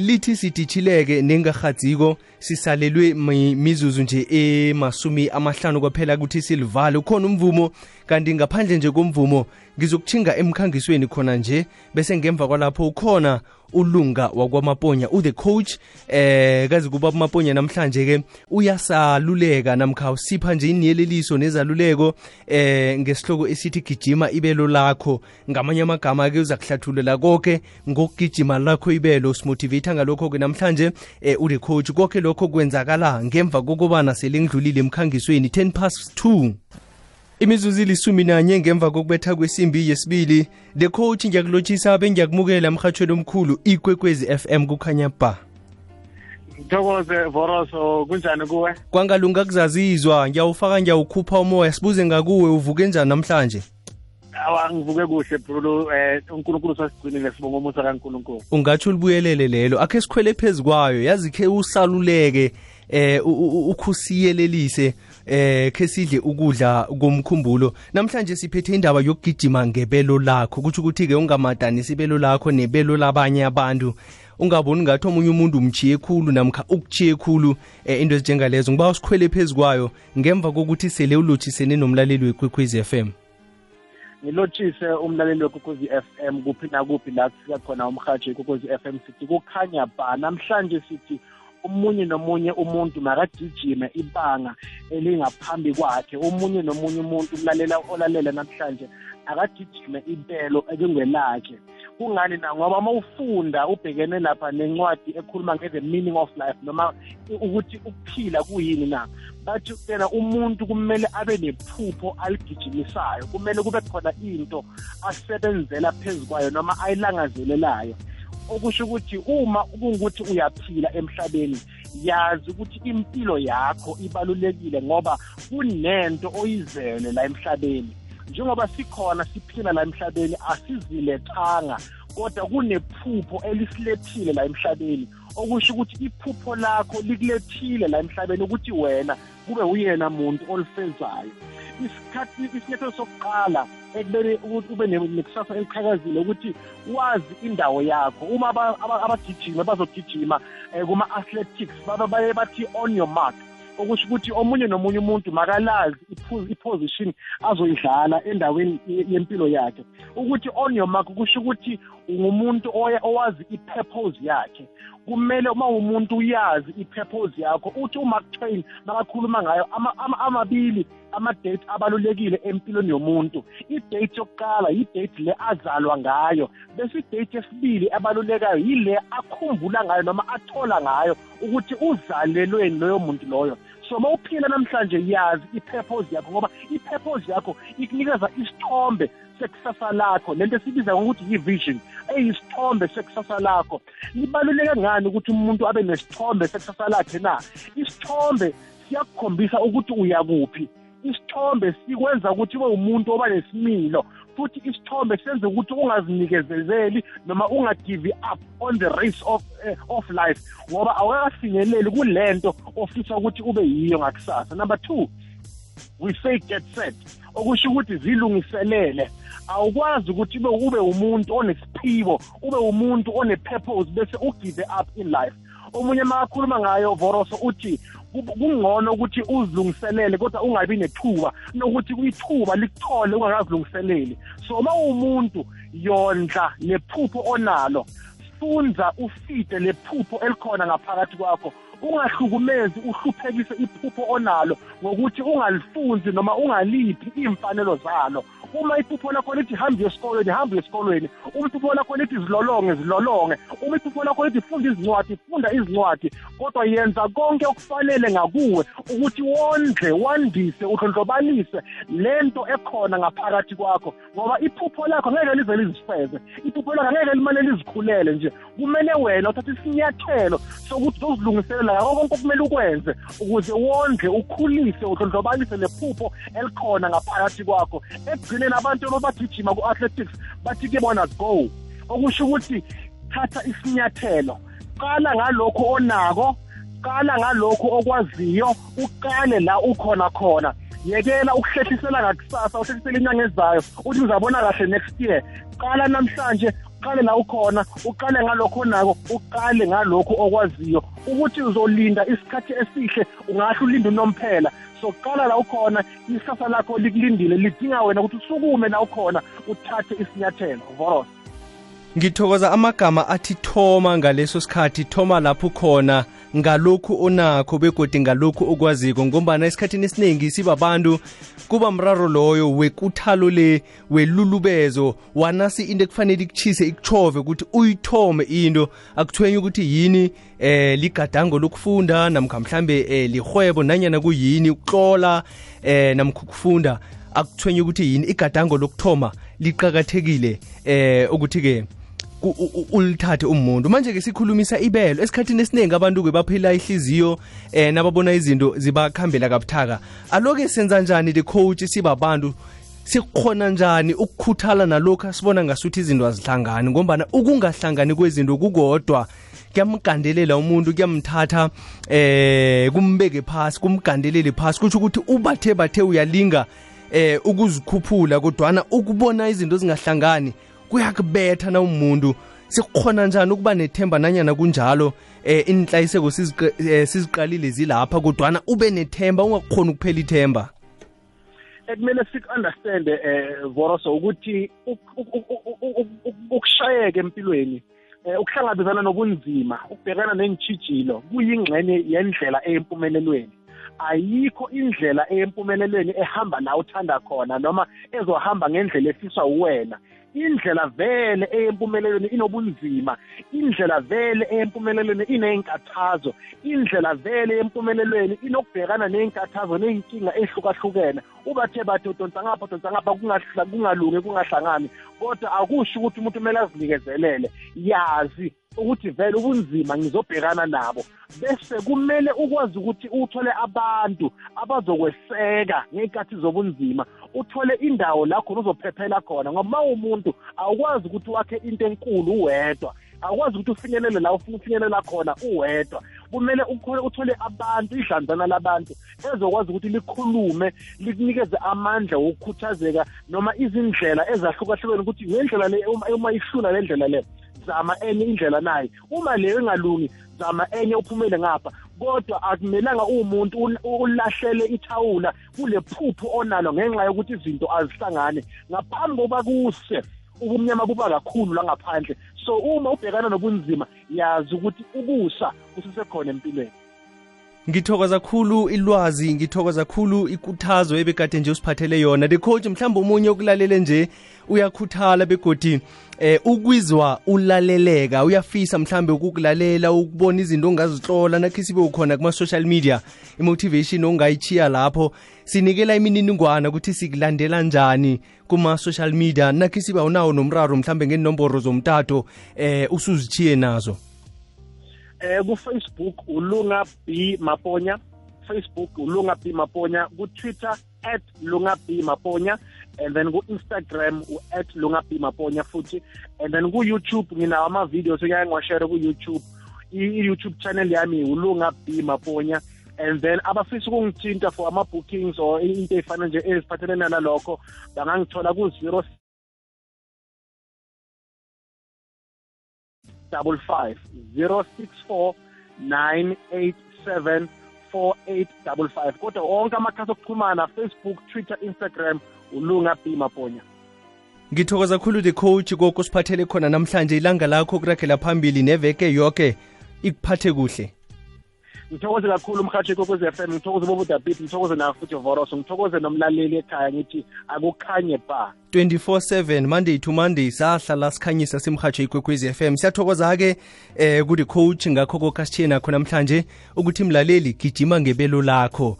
lithi sidithileke nengahadziko sisalelwe mizuzu nje emasumi amahlanu kwaphela ukuthi silivale. Ukhona umvumo kanti ngaphandle nje komvumo ngizokuthinga emkhangisweni khona nje bese ngemva kwalapho ukhona ulunga wakwamaponya u-the coach. Eh kazi kuba amaponya namhlanje ke uyasaluleka namkha usipha nje iniyeleliso nezaluleko eh ngesihloko esithi gijima ibelo lakho. Ngamanye amagama ke uza kuhlathulela konke ngokugijima lakho ibelo simotivate ngalokho ke namhlanje eh u-the coach. Konke lokho kwenzakala ngemva kokubana selengidlulile emkhangisweni 10 past 2 imizuzu ilisumi nanye ngemva kokubetha kwesimbi yesibili the coach ngiyakulotshisa bengiyakumukela emhathweni omkhulu ikwekwezi FM kukhanya ba. Thokoze Voroso. Kunjani kuwe? Kwangalunga kuzazizwa ngiyawufaka ngiyawukhupha umoya. Sibuze ngakuwe uvuke njani namhlanje? Awa ngivuke kuhle brulu eh uNkulunkulu sasigcinile sibonga umusa kaNkulunkulu. Ungathi ulibuyelele lelo. Akhe sikhwele phezukwayo yazikhe usaluleke eh ukhusiyelelise eh ke sidle ukudla komkhumbulo. Namhlanje siphethe indaba yokugijima ngebelo lakho. Kuthi ukuthi ke ungamadanisi ibelo lakho nebelo labanye abantu. Ungaboni ngathi omunye umuntu umchiye khulu namkha ukuchiye khulu eh, into ezinjengalezo. Ngiba usikhwele phezukwayo ngemva kokuthi sele ulothisene nomlaleli wekwekwezi FM ngilotshise umlaleli wekwekwezi FM kuphi nakuphi la kufika khona umhaji wekwekwezi FM sithi kukhanya ba namhlanje sithi umunye nomunye umuntu makagijime ibanga elingaphambi kwakhe umunye nomunye umuntu umlalela olalela namhlanje akagijime impelo ekungelakhe kungani na? Ngoba uma ufunda ubhekene lapha nencwadi ekhuluma nge-the meaning of life noma ukuthi ukuphila kuyini na bathi tena umuntu kumele abe nephupho aligijimisayo kumele kube khona into asebenzela phezu kwayo noma ayilangazelelayo. Okusho ukuthi uma kungukuthi uyaphila emhlabeni yazi ukuthi impilo yakho ibalulekile ngoba kunento oyizele la emhlabeni. Njengoba sikhona siphila la emhlabeni asizilethanga kodwa kunephupho elisilethile la emhlabeni. Okusho ukuthi iphupho lakho likulethile la emhlabeni ukuthi wena kube uyena muntu olifezayo. Isikhathi isinyathelo sokuqala ekubeni ukuthi ube nekusasa eliqhakazile ukuthi wazi indawo yakho. Uma abagijima bazogijima um kuma-athletics baye bathi on your mark. Okusho ukuthi omunye nomunye umuntu makalazi iposition azoyidlala endaweni yempilo yakhe. Ukuthi on your mark kusho ukuthi ungumuntu owazi i-purpose yakhe. Kumele uma umuntu uyazi i-purpose yakho uthi umark twain makakhuluma ngayo amabili ama-date abalulekile empilweni yomuntu i-date yokuqala yi-date le azalwa ngayo bese i-date yesibili ebalulekayo yile akhumbula ngayo noma athola ngayo ukuthi uzalelweni loyo muntu loyo. So uma uphila namhlanje yazi i-purpose yakho ngoba i-purpose yakho ikunikeza isithombe sekusasa lakho. Lento esibiza ngokuthi yi-vision eyisithombe sekusasa lakho. Libaluleke ngani ukuthi umuntu abe nesithombe sekusasa lakhe na? Isithombe siyakukhombisa ukuthi uyakuphi. Isithombe sikwenza ukuthi ube umuntu oba nesimilo. Futhi isithombe senze ukuthi ungazinikezezeli noma ungagive up on the race of uh, of life ngoba awukakafinyeleli kulento ofisa ukuthi ube yiyo ngakusasa. Number 2 we say get set. Okusho ukuthi zilungiselele. Awukwazi ukuthi ube ube umuntu onesiphiwo ube umuntu one-purpose bese ugive up in life. Omunye makakhuluma ngayo voroso uthi kungcono ukuthi uzilungiselele kodwa ungabi nethuba nokuthi kuyithuba likuthole ungakazilungiseleli. So uma umuntu yondla lephupho onalo funda ufide lephupho elikhona ngaphakathi kwakho. Ungahlukumezi uhluphekise iphupho onalo ngokuthi ungalifunzi noma ungaliphi iy'mfanelo zalo. Uma iphupho lakho lithi hambe esikolweni hambe esikolweni. Uma iphupho lakho lithi zilolonge zilolonge. Uma iphupho lakho lithi funda izincwadi funda izincwadi. Kodwa yenza konke okufanele ngakuwe ukuthi wondle wandise udlondlobalise lento ekhona ngaphakathi kwakho. Ngoba iphupho lakho ngeke lize lizifeze. Iphupho lakho ngeke limane lizikhulele nje. Kumele wena uthathe isinyathelo sokuthi uzilungiselela ngako konke okumele ukwenze ukuze wondle ukhulise udlondlobalise lephupho elikhona ngaphakathi kwakho. Ekugcineni abantu ababagijima ku-athletics bathi-ke bona go. Okusho ukuthi thatha isinyathelo. Qala ngalokho onako qala ngalokho okwaziyo uqale la ukhona khona. Yekela ukuhlehlisela ngakusasa uhlehlisela inyanga ezayo uthi ngizabona kahle next year. Qala namhlanje uqale la ukhona uqale ngalokho onako uqale ngalokho okwaziyo ukuthi uzolinda isikhathi esihle ungahle ulinde unomphela. So qala la ukhona isasa lakho likulindile lidinga wena ukuthi usukume la ukhona uthathe isinyathelo voros ngithokoza amagama athi thoma ngaleso sikhathi thoma lapho khona ngalokhu onakho begodi ngalokhu okwaziko ngombana esikhathini esiningi sibabantu kuba mraro loyo wekuthalo le welulubezo wanasi into ekufanele ikuchise ikuchove ukuthi uyithome into. Akuthwenye ukuthi yini eh ligadango lokufunda namkha mhlambe eh lihwebo nanyana kuyini ukuhlola eh namkha ukufunda. Akuthwenye ukuthi yini igadango lokuthoma liqakathekile eh ukuthi ke ulithathe umuntu. Manje ke sikhulumisa ibelo. Esikhathini esiningi abantu ke baphila ihliziyo eh nababona izinto zibakhambela kabuthaka. Aloke senza njani the coach? Sibabantu sikhona njani ukukhuthala nalokho sibona ngasuthi izinto azihlangani? Ngombana ukungahlangani kwezinto kukodwa. Kuyamgandelela umuntu kuyamthatha eh kumbeke phasi kumgandelele phasi. Kutsho ukuthi ubathe bathe uyalinga eh ukuzikhuphula kodwana ukubona izinto zingahlangani kuyakubetha na umuntu. Sikhona njani ukuba nethemba nanyana kunjalo? Eh inhlayiseko siziqalile zilapha kodwana ube nethemba ungakukhona ukuphela ithemba? Ekumele siku-understand eh voroso ukuthi ukushayeka empilweni eh ukuhlangabezana nobunzima ukubhekana nentshijilo kuyingxenye yendlela eyempumelelweni ayikho indlela eyempumelelweni ehamba la uthanda khona noma ezohamba ngendlela efiswa uwena. Indlela vele eyempumelelweni inobunzima indlela vele eyempumelelweni ineyinkathazo indlela vele yempumelelweni inokubhekana neyinkathazo neyinkinga ehlukahlukene ubathe bathe udonsa ngapha udonsa ngapha kungalungi kungahlangani. Kodwa akusho ukuthi umuntu kumele azinikezelele yazi ukuthi vele ubunzima ngizobhekana nabo. Bese kumele ukwazi ukuthi uthole abantu abazokweseka ngey'nkathi zobunzima. Uthole indawo la khona uzophephela khona ngoba uma umuntu awukwazi ukuthi wakhe into enkulu uwedwa. Awukwazi ukuthi ufinyelele la ufuna ufinyelela khona uwedwa. Kumele uthole abantu idlanzana labantu ezokwazi ukuthi likhulume likunikeze amandla wokukhuthazeka noma izindlela ezahlukahlukene ukuthi ngendlela le uma ihlula le ndlela le. Zama enye indlela nayo uma leyo engalungi zama enye uphumele ngapha. Kodwa akumelanga umuntu ulahlele ithawula kule phupho onalo ngenxa yokuthi izinto azihlangane. Ngaphambi kokuba kuse ubumnyama buba kakhulu la ngaphandle. So uma ubhekana nobunzima yazi ukuthi ukusa kusisekhona empilweni. Ngithokoza khulu ilwazi ngithokoza khulu ikuthazo ebekade nje usiphathele yona. The coach mhlawumbe omunye okulalele nje uyakhuthala begodi eh ukwizwa ulaleleka uyafisa mhlambe ukukulalela ukubona izinto ongazihlola nakhe sibe ukhona kuma-social media imotivation ongayichiya lapho sinikela imininingwana ukuthi sikulandela njani kuma-social media nakhe siba unawo nomraro mhlambe ngenomboro zomtato eh usuzichiye nazo? Eh ku Facebook ulunga B Maponya Facebook ulunga B Maponya ku Twitter @lunga B Maponya and then ku Instagram u@lunga B Maponya futhi and then ku YouTube nginawo ama videos ngiyake ngiwashare ku YouTube i YouTube channel yami ulunga B Maponya and then abafisa ukungithinta for ama bookings or into efana nje eziphathelene nalokho bangangithola ku 0 double five zero six four nine eight seven four eight double five. Kodwa wonke amakhasi okuxhumana facebook twitter instagram ulunga b maponya. Ngithokoza khulu the coach koko siphathele khona namhlanje ilanga lakho kuragela phambili neveke yonke ikuphathe kuhle. Ngithokoze kakhulu umhathi kokwez f m ngithokoze bobudabit ngithokoze nawe futhi voroso ngithokoze nomlaleli ekhaya ngithi akukhanye ba 24/7 monday to monday sahlala sikhanyisa simhatsho ikwekwezi FM siyathokoza-ke eh kudi coach ngakho kokasithiye nakho namhlanje ukuthi mlaleli gijima ngebelo lakho.